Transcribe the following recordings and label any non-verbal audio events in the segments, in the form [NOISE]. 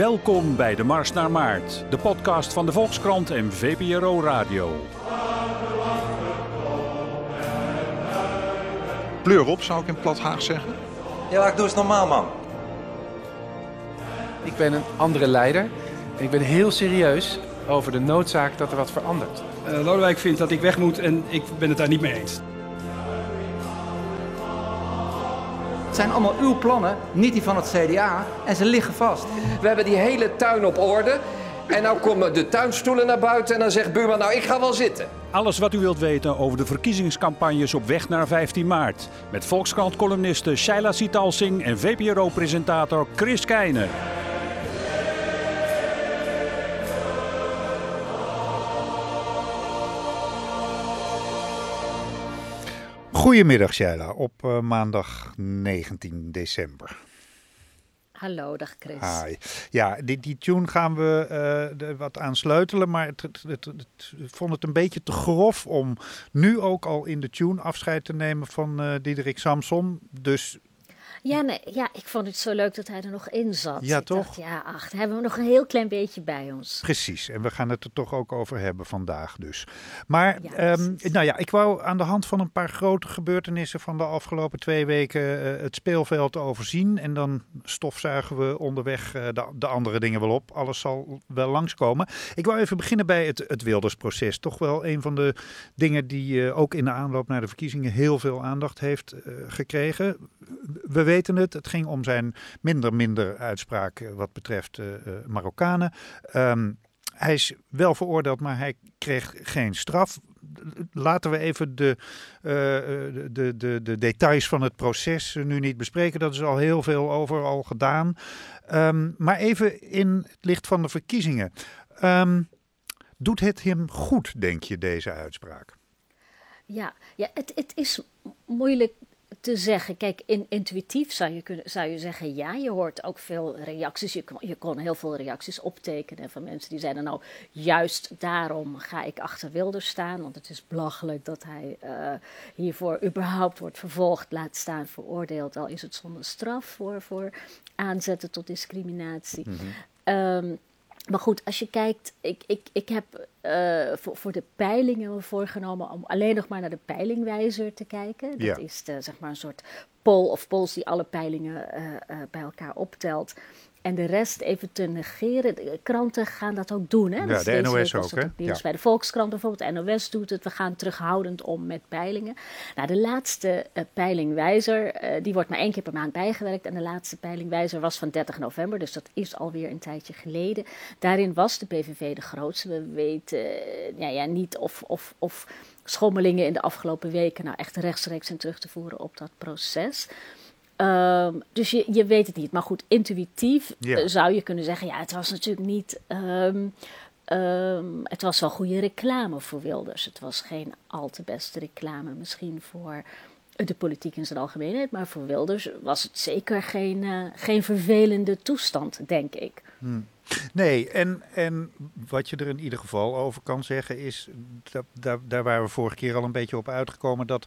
Welkom bij de Mars naar Maart, de podcast van de Volkskrant en VPRO Radio. Pleur op, zou ik in plat Haag zeggen. Ja, ik doe eens normaal, man. Ik ben een andere leider en ik ben heel serieus over de noodzaak dat er wat verandert. Uh, Lodewijk vindt dat ik weg moet en ik ben het daar niet mee eens. Zijn allemaal uw plannen, niet die van het CDA. En ze liggen vast. We hebben die hele tuin op orde. En nou komen de tuinstoelen naar buiten en dan zegt buurman, nou ik ga wel zitten. Alles wat u wilt weten over de verkiezingscampagnes op weg naar 15 maart. Met Volkskrant-columniste Shaila Sitalsing en VPRO-presentator Chris Keijner. Goedemiddag Shaila, op uh, maandag 19 december. Hallo, dag Chris. Hi. Ja, die, die tune gaan we uh, wat aan sleutelen, maar het, het, het, het, vond het een beetje te grof om nu ook al in de tune afscheid te nemen van uh, Diederik Samson. Dus ja, nee, ja, ik vond het zo leuk dat hij er nog in zat. Ja, ik toch? Dacht, ja, ach, hebben we nog een heel klein beetje bij ons. Precies, en we gaan het er toch ook over hebben vandaag dus. Maar, Ja, um, precies. nou ja, ik wou aan de hand van een paar grote gebeurtenissen van de afgelopen twee weken uh, het speelveld overzien. En dan stofzuigen we onderweg uh, de, de, andere dingen wel op. Alles zal wel langskomen. Ik wou even beginnen bij het, het Wildersproces. Toch wel een van de dingen die uh, ook in de aanloop naar de verkiezingen heel veel aandacht heeft gekregen. We weten het, het ging om zijn minder-minder uitspraak wat betreft uh, Marokkanen. Um, hij is wel veroordeeld, maar hij kreeg geen straf. Laten we even de, de, de, de details van het proces nu niet bespreken. Dat is al heel veel over al gedaan. Um, maar even in het licht van de verkiezingen. Um, doet het hem goed, denk je, deze uitspraak? Ja, ja het, het is moeilijk te zeggen. Kijk, in, intuïtief zou je, kunnen, zou je zeggen ja. Je hoort ook veel reacties. Je kon, je kon heel veel reacties optekenen van mensen die zeiden nou juist daarom ga ik achter Wilders staan. Want het is belachelijk dat hij uh, hiervoor überhaupt wordt vervolgd, laat staan veroordeeld. Al is het zonder straf voor, voor aanzetten tot discriminatie. Mm -hmm. um, maar goed, als je kijkt, ik, ik, ik heb uh, voor, voor de peilingen me voorgenomen om alleen nog maar naar de peilingwijzer te kijken. Dat ja. is de, zeg maar een soort poll of polls die alle peilingen uh, uh, bij elkaar optelt. En de rest even te negeren. De kranten gaan dat ook doen. Hè? Ja, de NOS ook. Hè? Ja. Bij de Volkskrant bijvoorbeeld, de NOS doet het. We gaan terughoudend om met peilingen. Nou, de laatste uh, peilingwijzer, uh, die wordt maar één keer per maand bijgewerkt. En de laatste peilingwijzer was van 30 november. Dus dat is alweer een tijdje geleden. Daarin was de PVV de grootste. We weten uh, ja, ja, niet of, of, of schommelingen in de afgelopen weken nou echt rechtstreeks zijn terug te voeren op dat proces. Um, dus je, je weet het niet. Maar goed, intuïtief uh, zou je kunnen zeggen: ja, het was natuurlijk niet. Um, um, het was wel goede reclame voor Wilders. Het was geen al te beste reclame, misschien voor de politiek in zijn algemeenheid. Maar voor Wilders was het zeker geen, uh, geen vervelende toestand, denk ik. Hmm. Nee, en, en wat je er in ieder geval over kan zeggen is, dat, daar, daar waren we vorige keer al een beetje op uitgekomen, dat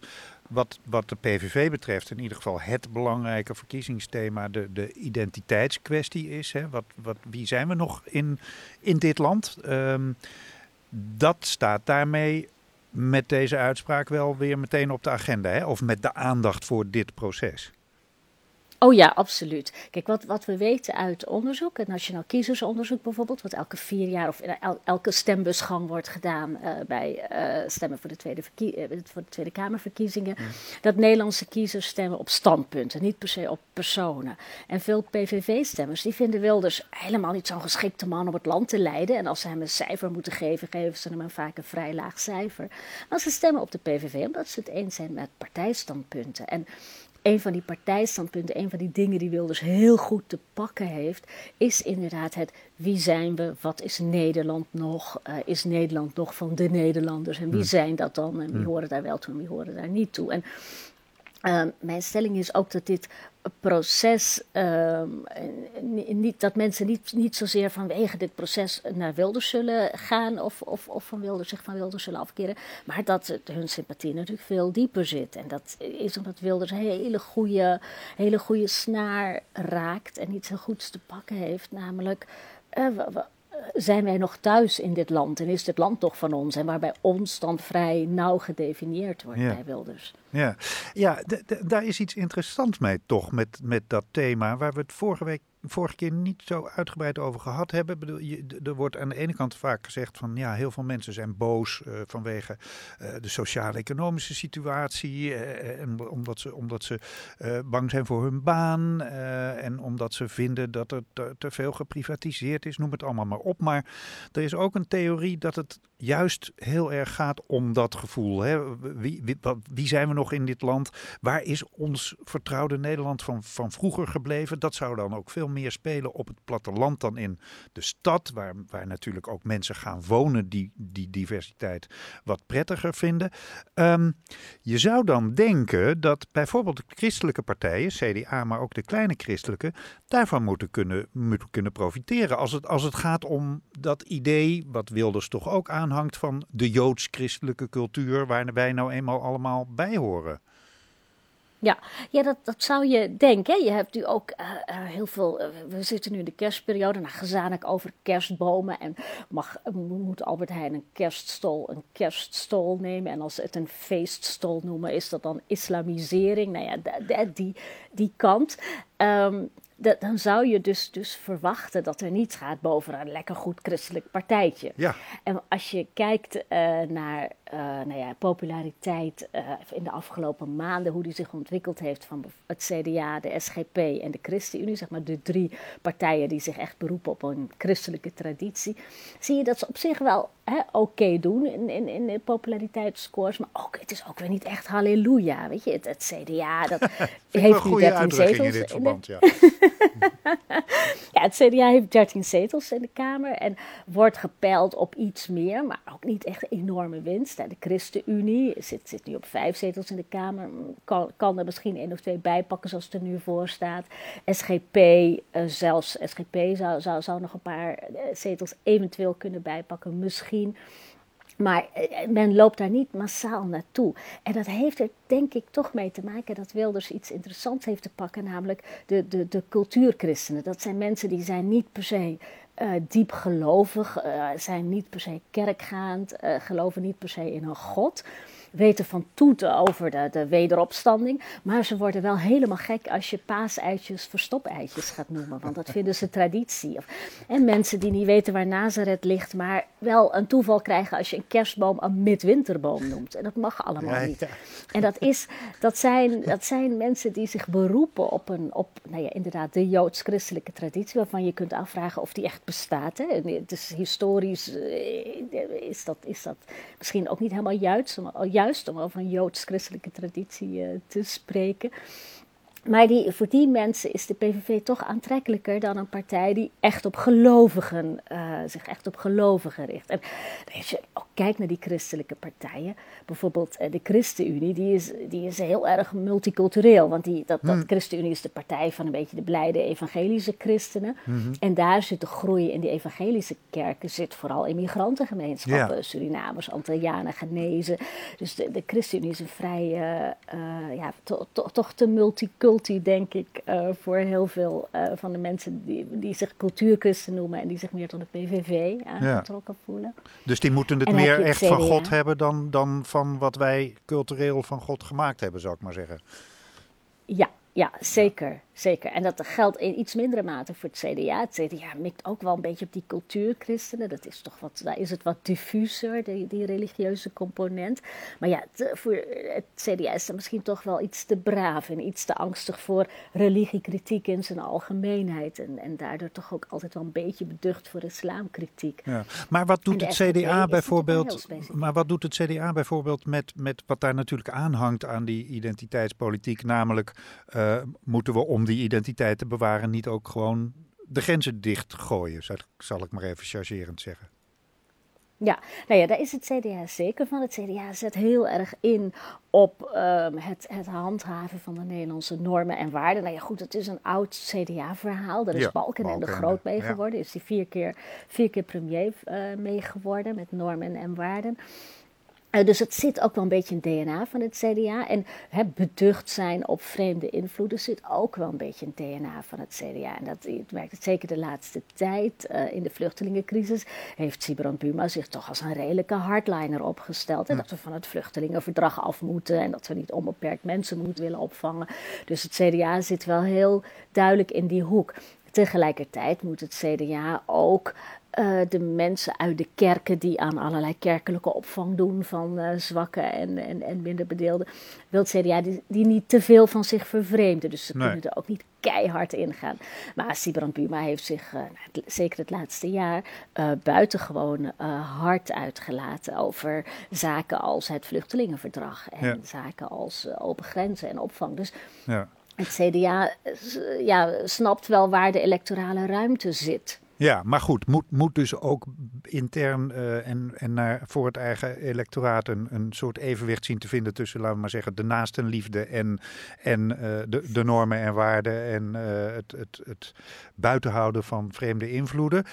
wat, wat de PVV betreft in ieder geval het belangrijke verkiezingsthema de, de identiteitskwestie is. Hè? Wat, wat, wie zijn we nog in, in dit land? Um, dat staat daarmee met deze uitspraak wel weer meteen op de agenda, hè? of met de aandacht voor dit proces. Oh ja, absoluut. Kijk, wat, wat we weten uit onderzoek, het Nationaal Kiezersonderzoek bijvoorbeeld, wat elke vier jaar of el, elke stembusgang wordt gedaan uh, bij uh, stemmen voor de, tweede uh, voor de Tweede Kamerverkiezingen, mm. dat Nederlandse kiezers stemmen op standpunten, niet per se op personen. En veel PVV-stemmers die vinden Wilders helemaal niet zo'n geschikte man om het land te leiden. En als ze hem een cijfer moeten geven, geven ze hem vaak een vrij laag cijfer. Maar ze stemmen op de PVV omdat ze het eens zijn met partijstandpunten. En een van die partijstandpunten, een van die dingen die Wilders heel goed te pakken heeft, is inderdaad het wie zijn we, wat is Nederland nog, uh, is Nederland nog van de Nederlanders en wie hmm. zijn dat dan en wie hmm. horen daar wel toe en wie horen daar niet toe. En Ehm, mijn stelling is ook dat dit proces, ehm, niet, dat mensen niet, niet zozeer vanwege dit proces naar Wilders zullen gaan of, of, of van Wilders, zich van Wilders zullen afkeren, maar dat hun sympathie natuurlijk veel dieper zit. En dat is omdat Wilders een hele goede, hele goede snaar raakt en iets heel goeds te pakken heeft, namelijk... Uh, zijn wij nog thuis in dit land en is dit land toch van ons? En waarbij ons dan vrij nauw gedefinieerd wordt bij Wilders. Ja, ja daar is iets interessants mee toch met, met dat thema waar we het vorige week vorige keer niet zo uitgebreid over gehad hebben. Bedoel, je, er wordt aan de ene kant vaak gezegd van ja, heel veel mensen zijn boos uh, vanwege uh, de sociaal-economische situatie. Uh, en omdat ze, omdat ze bang zijn voor hun baan. en omdat ze vinden dat te, te, veel geprivatiseerd is. Noem het allemaal maar op. Maar er is ook een theorie dat het juist heel erg gaat om dat gevoel. Hè? Wie, wie, wie zijn we nog in dit land? Waar is ons vertrouwde Nederland van, van vroeger gebleven? Dat zou dan ook veel meer spelen op het platteland dan in de stad, waar, waar natuurlijk ook mensen gaan wonen die die diversiteit wat prettiger vinden. Ehm, je zou dan denken dat bijvoorbeeld de christelijke partijen, CDA, maar ook de kleine christelijke, daarvan moeten kunnen, moeten kunnen profiteren. Als het, als het gaat om dat idee, wat Wilders toch ook aanhangt, van de joods-christelijke cultuur, waar wij nou eenmaal allemaal bij horen. Ja, ja dat, dat zou je denken. Je hebt nu ook uh, heel veel. Uh, we zitten nu in de kerstperiode. Nou, gezamenlijk over kerstbomen. En mag, moet Albert Heijn een kerststol een kerststol nemen? En als ze het een feeststol noemen, is dat dan islamisering? Nou ja, die, die kant. Um, dat, dan zou je dus, dus verwachten dat er niets gaat boven een lekker goed christelijk partijtje. Ja. En als je kijkt uh, naar uh, nou ja, populariteit uh, in de afgelopen maanden, hoe die zich ontwikkeld heeft van het CDA, de SGP en de ChristenUnie, zeg maar de drie partijen die zich echt beroepen op een christelijke traditie, zie je dat ze op zich wel oké okay doen in, in, in de populariteitsscores, maar ook, het is ook weer niet echt halleluja, weet je. Het, het CDA, dat [LAUGHS] heeft nu 13 zetels. In dit verband, ja. [LAUGHS] [LAUGHS] ja, het CDA heeft 13 zetels in de Kamer en wordt gepeild op iets meer, maar ook niet echt een enorme winst. De ChristenUnie zit, zit nu op vijf zetels in de Kamer, kan, kan er misschien één of twee bijpakken zoals het er nu voor staat. SGP, eh, zelfs SGP zou, zou, zou nog een paar eh, zetels eventueel kunnen bijpakken, misschien. Maar eh, men loopt daar niet massaal naartoe. En dat heeft er denk ik toch mee te maken dat Wilders iets interessants heeft te pakken, namelijk de, de, de cultuurchristenen. Dat zijn mensen die zijn niet per se uh, diep gelovig, zijn niet per se kerkgaand, geloven niet per se in een God weten van toeten over de, de wederopstanding. Maar ze worden wel helemaal gek als je paaseitjes verstopeitjes gaat noemen. Want dat vinden ze traditie. En mensen die niet weten waar Nazareth ligt, maar wel een toeval krijgen als je een kerstboom een midwinterboom noemt. En dat mag allemaal niet. En dat, is, dat, zijn, dat zijn mensen die zich beroepen op, een, op nou ja, inderdaad de joods-christelijke traditie, waarvan je kunt afvragen of die echt bestaat. Hè. Het is historisch, eh, is dat, is dat misschien ook niet helemaal juist, juist om over een joods-christelijke traditie uh, te spreken. Maar die, voor die mensen is de PVV toch aantrekkelijker dan een partij die echt op gelovigen, uh, zich echt op gelovigen richt. En als je ook kijkt naar die christelijke partijen, bijvoorbeeld uh, de ChristenUnie, die is, die is heel erg multicultureel. Want die, dat, dat hmm. ChristenUnie is de partij van een beetje de blijde evangelische christenen. Hmm. En daar zit de groei in die evangelische kerken, zit vooral immigrantengemeenschappen. Surinamers, Antillianen, Genezen. Dus de, de ChristenUnie is een vrij, uh, ja, to, to, toch te multicultureel denk ik, uh, voor heel veel uh, van de mensen die, die zich cultuurchristen noemen en die zich meer tot de PVV aangetrokken ja. voelen. Dus die moeten het en meer echt van God hebben dan, dan van wat wij cultureel van God gemaakt hebben, zou ik maar zeggen. Ja, ja, zeker. Zeker. En dat geldt in iets mindere mate voor het CDA. Het CDA mikt ook wel een beetje op die cultuurchristenen. Dat is toch wat, daar is het wat diffuser, die, die religieuze component. Maar ja, voor het CDA is er misschien toch wel iets te braaf en iets te angstig voor religiekritiek in zijn algemeenheid. En, en daardoor toch ook altijd wel een beetje beducht voor islamkritiek. Ja. Maar wat doet het CDA bijvoorbeeld? Maar wat doet het CDA bijvoorbeeld met, met wat daar natuurlijk aanhangt aan die identiteitspolitiek? Namelijk, uh, moeten we om om die identiteit te bewaren niet ook gewoon de grenzen dichtgooien, zal ik maar even chargerend zeggen. Ja, nou ja, daar is het CDA zeker van. Het CDA zet heel erg in op um, het, het, handhaven van de Nederlandse normen en waarden. Nou ja, goed, het is een oud CDA-verhaal. Daar is ja, Balken en de Groot mee geworden. Is die vier keer, vier keer premier uh, mee geworden met normen en waarden. Uh, dus het zit ook wel een beetje in het DNA van het CDA. En het beducht zijn op vreemde invloeden zit ook wel een beetje in het DNA van het CDA. En dat je merkt het zeker de laatste tijd. Uh, in de vluchtelingencrisis heeft Sibrand Buma zich toch als een redelijke hardliner opgesteld. Hm. Dat we van het vluchtelingenverdrag af moeten en dat we niet onbeperkt mensen moeten willen opvangen. Dus het CDA zit wel heel duidelijk in die hoek. Tegelijkertijd moet het CDA ook uh, de mensen uit de kerken die aan allerlei kerkelijke opvang doen van uh, zwakken en, en, en minder bedeelden, wil het CDA die, die, niet te veel van zich vervreemden. Dus ze nee. kunnen er ook niet keihard in gaan. Maar Sibrand Buma heeft zich, uh, zeker het laatste jaar, buitengewoon hard uitgelaten over zaken als het vluchtelingenverdrag en ja. zaken als open grenzen en opvang. Dus ja. het CDA ja, snapt wel waar de electorale ruimte zit. Ja, maar goed, moet, moet dus ook intern uh, en, en naar, voor het eigen electoraat een, een soort evenwicht zien te vinden tussen, laten we maar zeggen, de naastenliefde en, en uh, de, de normen en waarden en uh, het, het, het buitenhouden van vreemde invloeden.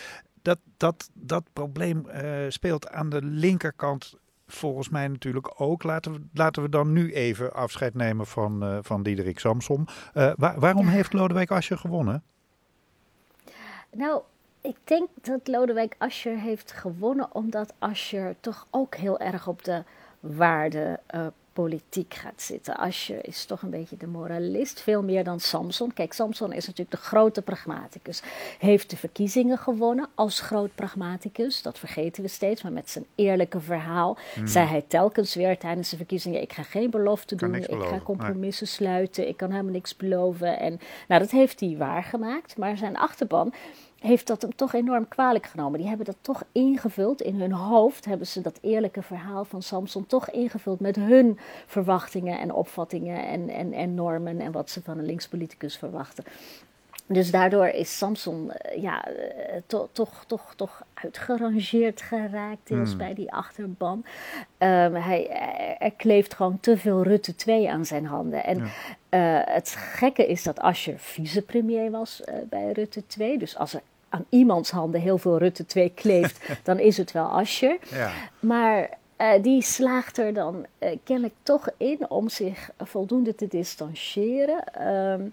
Dat, dat, dat probleem speelt aan de linkerkant volgens mij natuurlijk ook. Laten we, laten we dan nu even afscheid nemen van, van Diederik Samsom. Waar, waarom heeft Lodewijk Asscher gewonnen? Nou, ik denk dat Lodewijk Asscher heeft gewonnen omdat Asscher toch ook heel erg op de waarde uh, politiek gaat zitten. Asscher is toch een beetje de moralist, veel meer dan Samson. Kijk, Samson is natuurlijk de grote pragmaticus. Heeft de verkiezingen gewonnen als groot pragmaticus. Dat vergeten we steeds, maar met zijn eerlijke verhaal hmm. zei hij telkens weer tijdens de verkiezingen: ik ga geen belofte doen, ik ga compromissen nee. sluiten, ik kan helemaal niks beloven. En nou, dat heeft hij waargemaakt, maar zijn achterban heeft dat hem toch enorm kwalijk genomen. Die hebben dat toch ingevuld in hun hoofd, hebben ze dat eerlijke verhaal van Samson toch ingevuld met hun verwachtingen en opvattingen en, en, en normen en wat ze van een linkspoliticus verwachten. Dus daardoor is Samson ja, to, toch, toch, toch uitgerangeerd geraakt, deels hmm. bij die achterban. Um, hij, er kleeft gewoon te veel Rutte 2 aan zijn handen. En ja. uh, het gekke is dat Asscher vicepremier was uh, bij Rutte 2. Dus als er aan iemands handen heel veel Rutte 2 kleeft, [LAUGHS] dan is het wel Asscher. Ja. Maar uh, die slaagt er dan kennelijk toch in om zich voldoende te distancieren. Um,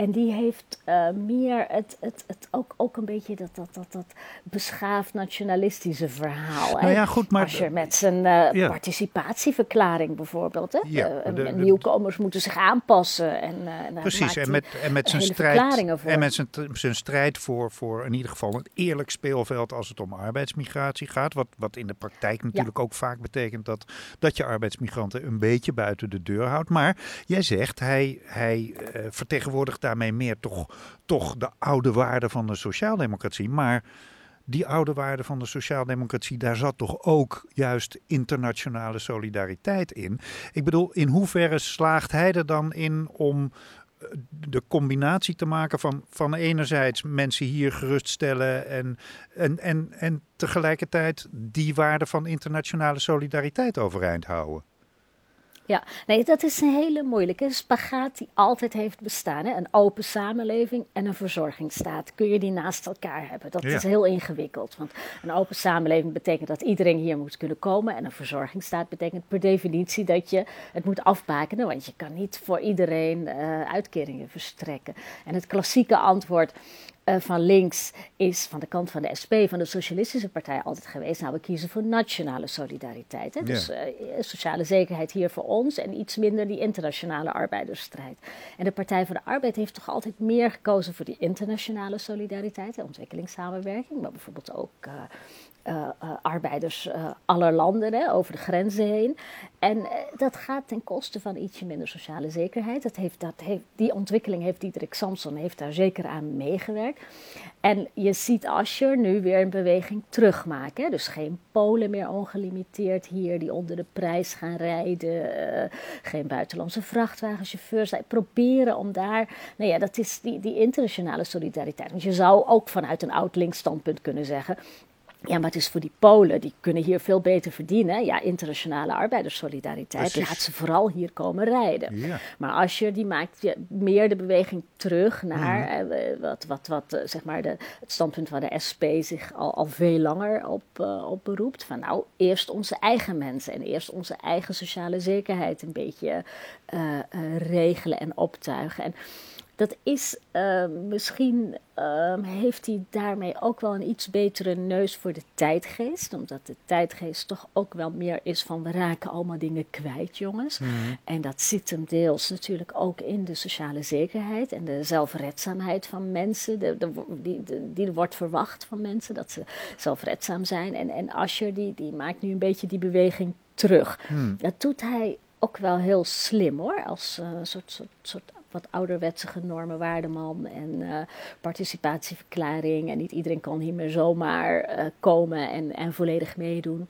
en die heeft uh, meer het, het, het ook, ook een beetje dat, dat, dat, dat beschaafd nationalistische verhaal. Nou ja, goed, maar, Als je met zijn uh, ja. participatieverklaring bijvoorbeeld. Hè? Ja, de, de, nieuwkomers moeten zich aanpassen. En, uh, precies, en met, en met zijn strijd, en met zijn, zijn strijd voor, voor in ieder geval een eerlijk speelveld als het om arbeidsmigratie gaat. Wat, wat in de praktijk natuurlijk ja. ook vaak betekent dat, dat je arbeidsmigranten een beetje buiten de deur houdt. Maar jij zegt, hij, hij vertegenwoordigt daar daarmee meer toch, toch de oude waarden van de sociaaldemocratie. Maar die oude waarden van de sociaaldemocratie, daar zat toch ook juist internationale solidariteit in. Ik bedoel, in hoeverre slaagt hij er dan in om eh, de combinatie te maken van, van enerzijds mensen hier geruststellen en, en, en, en tegelijkertijd die waarde van internationale solidariteit overeind houden? Ja, nee, dat is een hele moeilijke spagaat die altijd heeft bestaan. Hè? Een open samenleving en een verzorgingsstaat. Kun je die naast elkaar hebben? Dat ja. is heel ingewikkeld. Want een open samenleving betekent dat iedereen hier moet kunnen komen. En een verzorgingsstaat betekent per definitie dat je het moet afbakenen. Want je kan niet voor iedereen uh, uitkeringen verstrekken. En het klassieke antwoord uh, van links is van de kant van de SP, van de Socialistische Partij, altijd geweest. Nou, we kiezen voor nationale solidariteit. Hè? Dus uh, sociale zekerheid hier voor ons en iets minder die internationale arbeidersstrijd. En de Partij voor de Arbeid heeft toch altijd meer gekozen voor die internationale solidariteit, hè? ontwikkelingssamenwerking, maar bijvoorbeeld ook. Uh, uh, uh, arbeiders uh, aller landen hè, over de grenzen heen. En dat gaat ten koste van ietsje minder sociale zekerheid. Dat heeft, dat heeft, die ontwikkeling heeft Diederik Samson heeft daar zeker aan meegewerkt. En je ziet Asscher nu weer een beweging terugmaken. Dus geen Polen meer ongelimiteerd hier die onder de prijs gaan rijden. geen buitenlandse vrachtwagenchauffeurs. Zij proberen om daar, nou ja, dat is die, die internationale solidariteit. Want je zou ook vanuit een oud-links standpunt kunnen zeggen Ja, maar het is voor die Polen, die kunnen hier veel beter verdienen. Ja, internationale arbeiderssolidariteit Precies. laat ze vooral hier komen rijden. Ja. Maar als je, die maakt meer de beweging terug naar Mhm. eh, wat, wat, wat eh, zeg maar de, het standpunt waar de SP zich al, al veel langer op, eh, op beroept. Van nou, eerst onze eigen mensen en eerst onze eigen sociale zekerheid een beetje regelen en optuigen. En dat is eh, misschien ehm, heeft hij daarmee ook wel een iets betere neus voor de tijdgeest. Omdat de tijdgeest toch ook wel meer is van we raken allemaal dingen kwijt, jongens. En dat zit hem deels natuurlijk ook in de sociale zekerheid en de zelfredzaamheid van mensen. De, de, die, de- die wordt verwacht van mensen, dat ze zelfredzaam zijn. En, en Asscher die, die maakt nu een beetje die beweging terug. Dat doet hij ook wel heel slim hoor, als eh, soort, soort, soort wat ouderwetse genormen waardeman en eh, participatieverklaring. En niet iedereen kan hier meer zomaar eh, komen en, en volledig meedoen.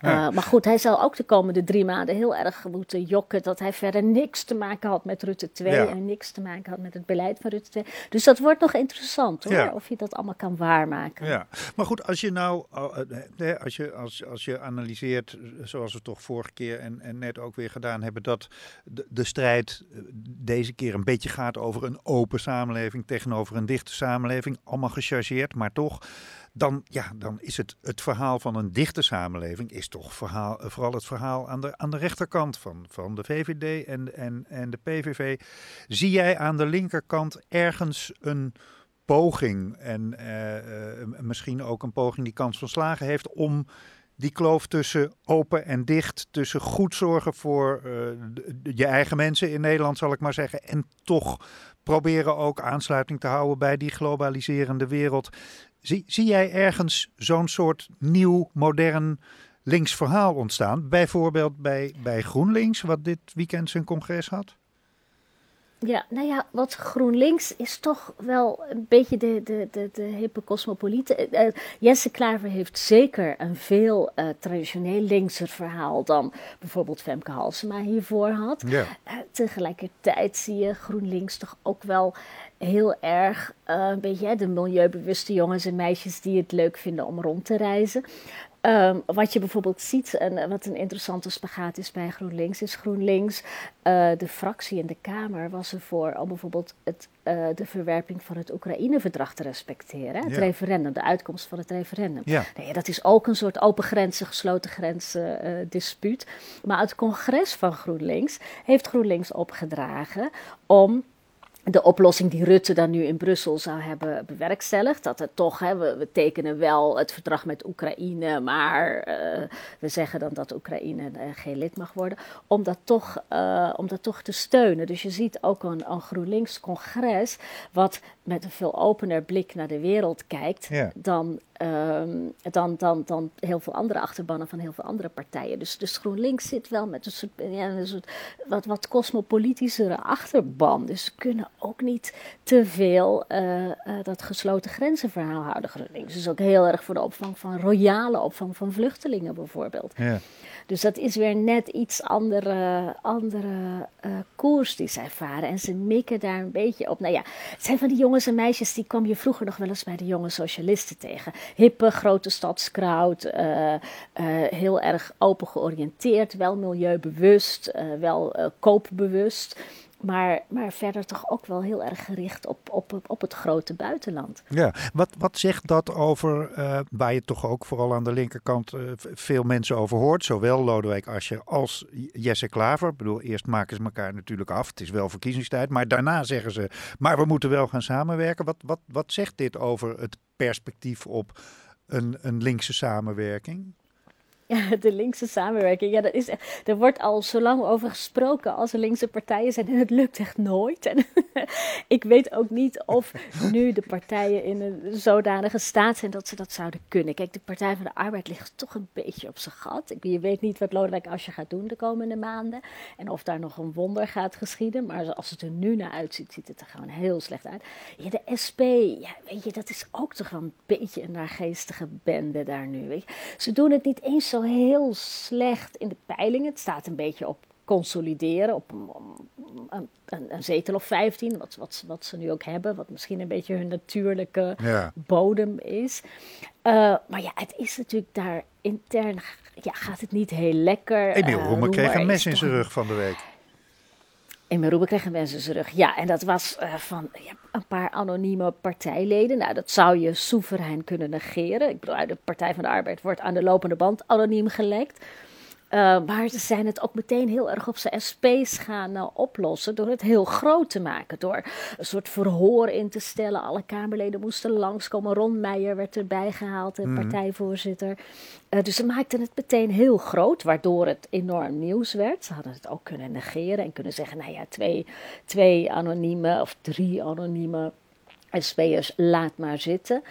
Ja. Eh, maar goed, hij zal ook de komende drie maanden heel erg moeten jokken dat hij verder niks te maken had met Rutte 2 Ja. en niks te maken had met het beleid van Rutte 2. Dus dat wordt nog interessant hoor, Ja. of je dat allemaal kan waarmaken. Ja, maar goed, als je nou, oh, eh, als je, als, als je analyseert, eh, zoals we toch vorige keer en, en net ook weer gedaan hebben, dat de, de strijd deze keer een beetje gaat over een open samenleving tegenover een dichte samenleving, allemaal gechargeerd, maar toch, dan, ja, dan is het, het verhaal van een dichte samenleving, is toch verhaal, eh, vooral het verhaal aan de, aan de rechterkant van, van de VVD en, en, en de PVV. Zie jij aan de linkerkant ergens een poging en eh, eh, misschien ook een poging die kans van slagen heeft om die kloof tussen open en dicht, tussen goed zorgen voor je eigen mensen in Nederland, zal ik maar zeggen, en toch proberen ook aansluiting te houden bij die globaliserende wereld. Zie, zie jij ergens zo'n soort nieuw, modern links verhaal ontstaan? Bijvoorbeeld bij, bij GroenLinks, wat dit weekend zijn congres had? Ja, nou ja, wat GroenLinks is toch wel een beetje de, de, de, de hippe cosmopolieten. Eh, eh, Jesse Klaver heeft zeker een veel eh, traditioneel linkser verhaal dan bijvoorbeeld Femke Halsema hiervoor had. Ja. Tegelijkertijd zie je GroenLinks toch ook wel heel erg eh, een beetje hè, de milieubewuste jongens en meisjes die het leuk vinden om rond te reizen. Ehm, wat je bijvoorbeeld ziet, en eh, wat een interessante spagaat is bij GroenLinks, is GroenLinks, eh, de fractie in de Kamer was ervoor om bijvoorbeeld het, de verwerping van het Oekraïne-verdrag te respecteren. hè, Het Ja. referendum, de uitkomst van het referendum. Ja. Nee, dat is ook een soort open grenzen, gesloten grenzen eh, dispuut. Maar het congres van GroenLinks heeft GroenLinks opgedragen om de oplossing die Rutte dan nu in Brussel zou hebben bewerkstelligd. Dat het toch, hè, we, we tekenen wel het verdrag met Oekraïne, maar eh, we zeggen dan dat Oekraïne eh, geen lid mag worden. Om dat, toch, eh, om dat toch te steunen. Dus je ziet ook een, een GroenLinks congres wat met een veel opener blik naar de wereld kijkt Ja. dan, ehm, dan, dan, dan heel veel andere achterbannen van heel veel andere partijen. Dus, dus GroenLinks zit wel met een soort, ja, een soort wat, wat cosmopolitischere achterban. Dus ze kunnen ook niet te veel eh, eh, dat gesloten grenzenverhaal houden. GroenLinks is ook heel erg voor de opvang van royale opvang van vluchtelingen bijvoorbeeld. Ja. Dus dat is weer net iets andere, andere eh, koers die zij varen. En ze mikken daar een beetje op. Nou ja, het zijn van die jongens en meisjes die kwam je vroeger nog wel eens bij de jonge socialisten tegen. Hippe, grote stadskraut, heel erg open georiënteerd, wel milieubewust, wel koopbewust. Maar, maar verder toch ook wel heel erg gericht op, op, op, het grote buitenland. Ja, wat, wat zegt dat over, eh, waar je toch ook vooral aan de linkerkant eh, veel mensen over hoort, zowel Lodewijk Asscher als Jesse Klaver. Ik bedoel, eerst maken ze elkaar natuurlijk af, het is wel verkiezingstijd, maar daarna zeggen ze, maar we moeten wel gaan samenwerken. Wat, wat, wat zegt dit over het perspectief op een, een linkse samenwerking? [LAUGHS] Ja, de linkse samenwerking. Ja, dat is, er wordt al zo lang over gesproken als er linkse partijen zijn. En het lukt echt nooit. En [LAUGHS] ik weet ook niet of nu de partijen in een zodanige staat zijn dat ze dat zouden kunnen. Kijk, de Partij van de Arbeid ligt toch een beetje op zijn gat. Je weet niet wat Lodewijk Asscher gaat doen de komende maanden. En of daar nog een wonder gaat geschieden. Maar als het er nu naar uitziet, ziet het er gewoon heel slecht uit. Ja, de SP, ja, weet je, dat is ook toch wel een beetje een naargeestige bende daar nu. Weet je. Ze doen het niet eens zo heel slecht in de peilingen. Het staat een beetje op consolideren op een, een, een, zetel of 15, wat, wat, wat ze nu ook hebben, wat misschien een beetje hun natuurlijke bodem is. maar ja, het is natuurlijk daar intern, ja, gaat het niet heel lekker. Emiel Roemer kreeg een mes in zijn rug van de week. Emil Roemer kreeg een mes in zijn rug. Ja, en dat was van ja, een paar anonieme partijleden. Nou, dat zou je soeverein kunnen negeren. Ik bedoel, de Partij van de Arbeid wordt aan de lopende band anoniem gelekt. Uh, maar ze zijn het ook meteen heel erg op zijn SP's gaan uh, oplossen door het heel groot te maken. Door een soort verhoor in te stellen. Alle Kamerleden moesten langskomen. Ron Meijer werd erbij gehaald, de mhm. partijvoorzitter. Uh, dus ze maakten het meteen heel groot, waardoor het enorm nieuws werd. Ze hadden het ook kunnen negeren en kunnen zeggen, nou ja, twee, twee anonieme of drie anonieme SP'ers, laat maar zitten.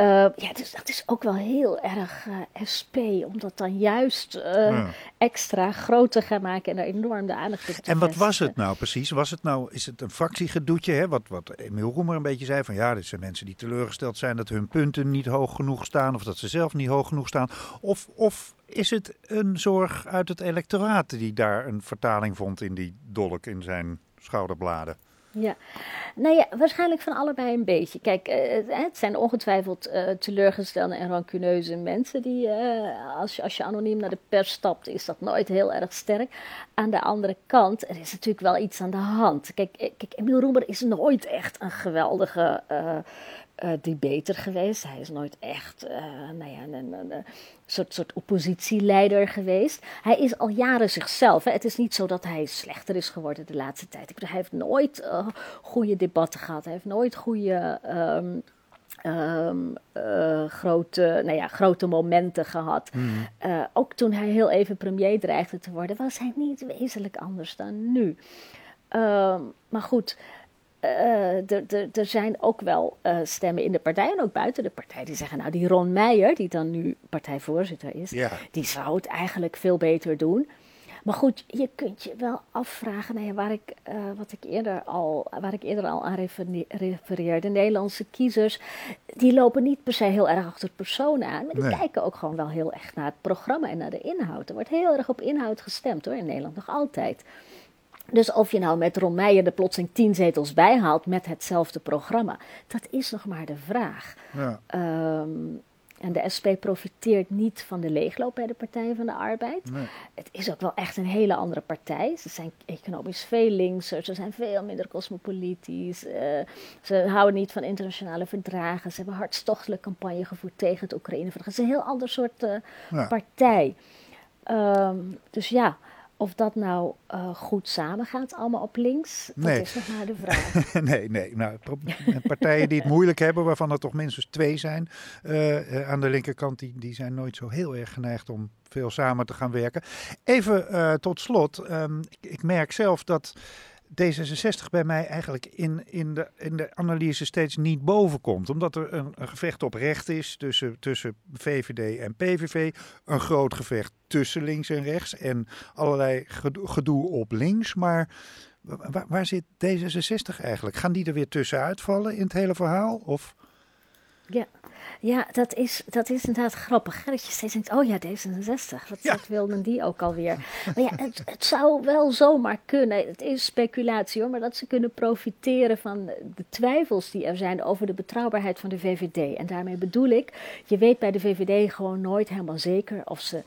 Uh, ja, dus dat is ook wel heel erg uh, eh, SP, om dat dan juist uh, extra groot te gaan maken en er enorm de aandacht op te En wat was het nou precies? Was het nou, is het een fractiegedoetje, hè? Wat, wat Emiel Roemer een beetje zei, van ja, dit zijn mensen die teleurgesteld zijn dat hun punten niet hoog genoeg staan, of dat ze zelf niet hoog genoeg staan. Of, of is het een zorg uit het electoraat die daar een vertaling vond in die dolk in zijn schouderbladen? Ja, nou ja, waarschijnlijk van allebei een beetje. Kijk, uh, het zijn ongetwijfeld uh, teleurgestelde en rancuneuze mensen die, uh, als, je, als je anoniem naar de pers stapt, is dat nooit heel erg sterk. Aan de andere kant, er is natuurlijk wel iets aan de hand. Kijk, kijk Emiel Roemer is nooit echt een geweldige uh, debater geweest. Hij is nooit echt uh, nou ja, een, een, een, soort, soort oppositieleider geweest. Hij is al jaren zichzelf. Hè. Het is niet zo dat hij slechter is geworden de laatste tijd. Ik bedoel, hij heeft nooit uh, goede debatten gehad. Hij heeft nooit goede. Um, Um, uh, grote, nou ja, grote momenten gehad. Mm. Uh, ook toen hij heel even premier dreigde te worden, was hij niet wezenlijk anders dan nu. Um, maar goed, uh, er zijn ook wel uh, stemmen in de partij en ook buiten de partij die zeggen, nou die Ron Meijer, die dan nu partijvoorzitter is, ja. die zou het eigenlijk veel beter doen. Maar goed, je kunt je wel afvragen, ja, waar, ik, uh, wat ik eerder al, waar ik eerder al aan refereerde. Nederlandse kiezers, die lopen niet per se heel erg achter het persoon aan. Maar die nee. kijken ook gewoon wel heel erg naar het programma en naar de inhoud. Er wordt heel erg op inhoud gestemd hoor, in Nederland nog altijd. Dus of je nou met Ron Meijer de plotseling tien zetels bijhaalt met hetzelfde programma, dat is nog maar de vraag. Ja. Um, en de SP profiteert niet van de leegloop bij de Partij van de Arbeid. Nee. Het is ook wel echt een hele andere partij. Ze zijn economisch veel linkser, ze zijn veel minder cosmopolitisch. Uh, ze houden niet van internationale verdragen. Ze hebben hartstochtelijk campagne gevoerd tegen het Oekraïne-verdrag. Het is een heel ander soort uh, ja. partij. Um, dus ja, of dat nou uh, goed samengaat, allemaal op links, nee. dat is nog maar de [LAUGHS] vraag. nee, nee. Nou, partijen die het [LAUGHS] moeilijk hebben, waarvan er toch minstens twee zijn uh, aan de linkerkant, die, die zijn nooit zo heel erg geneigd om veel samen te gaan werken. Even uh, tot slot, um, ik, ik merk zelf dat D66 bij mij eigenlijk in, in, de, in de analyse steeds niet boven komt. Omdat er een, een, gevecht op recht is tussen, tussen VVD en PVV. Een groot gevecht tussen links en rechts. En allerlei gedoe op links. Maar waar, zit D66 eigenlijk? Gaan die er weer tussenuit vallen in het hele verhaal? Of... Ja, ja dat, is, dat is inderdaad grappig. Dat je steeds denkt, oh ja, D66, wat, ja. wilden die ook alweer? Maar ja, het, het, zou wel zomaar kunnen. Het is speculatie hoor, maar dat ze kunnen profiteren van de twijfels die er zijn over de betrouwbaarheid van de VVD. En daarmee bedoel ik, je weet bij de VVD gewoon nooit helemaal zeker of ze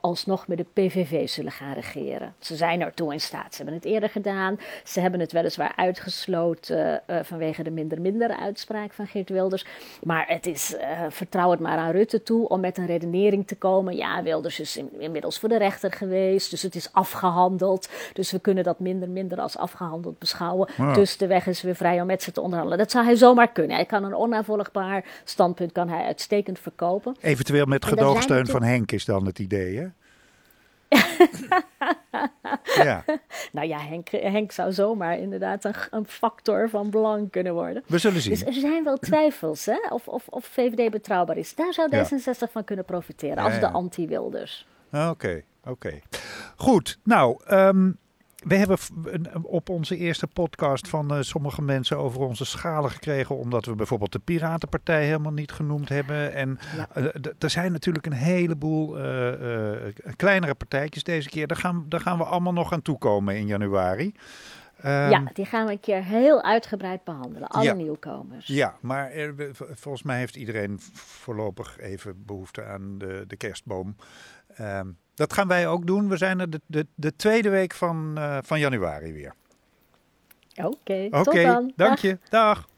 alsnog met de PVV zullen gaan regeren. Ze zijn ertoe in staat. Ze hebben het eerder gedaan. Ze hebben het weliswaar uitgesloten uh, vanwege de minder-minder uitspraak van Geert Wilders. Maar het is, uh, vertrouw het maar aan Rutte toe om met een redenering te komen. Ja, Wilders is in, inmiddels voor de rechter geweest, dus het is afgehandeld. Dus we kunnen dat minder-minder als afgehandeld beschouwen. Ja. Dus de weg is weer vrij om met ze te onderhandelen. Dat zou hij zomaar kunnen. Hij kan een onnavolgbaar standpunt kan hij uitstekend verkopen. Eventueel met gedoogsteun van Henk is dan het idee [LAUGHS] ja. Nou ja, Henk, Henk zou zomaar inderdaad een, een, factor van belang kunnen worden. We zullen zien. Dus er zijn wel twijfels hè? Of, of, of VVD betrouwbaar is. Daar zou D66 van kunnen profiteren als de anti-Wilders. Oké, oké. Goed, nou... Um, we hebben op onze eerste podcast van eh, sommige mensen over onze schalen gekregen. Omdat we bijvoorbeeld de Piratenpartij helemaal niet genoemd hebben. En Ja. eh, er zijn natuurlijk een heleboel eh, kleinere partijtjes deze keer. Daar gaan, daar gaan we allemaal nog aan toekomen in januari. Ehm, ja, die gaan we een keer heel uitgebreid behandelen. Alle Ja. nieuwkomers. Ja, maar er- volgens mij heeft iedereen voorlopig even behoefte aan de, de kerstboom. Ehm, dat gaan wij ook doen. We zijn er de, de, de tweede week van, eh, van januari weer. Oké, tot dan. dank Dag. je. Dag.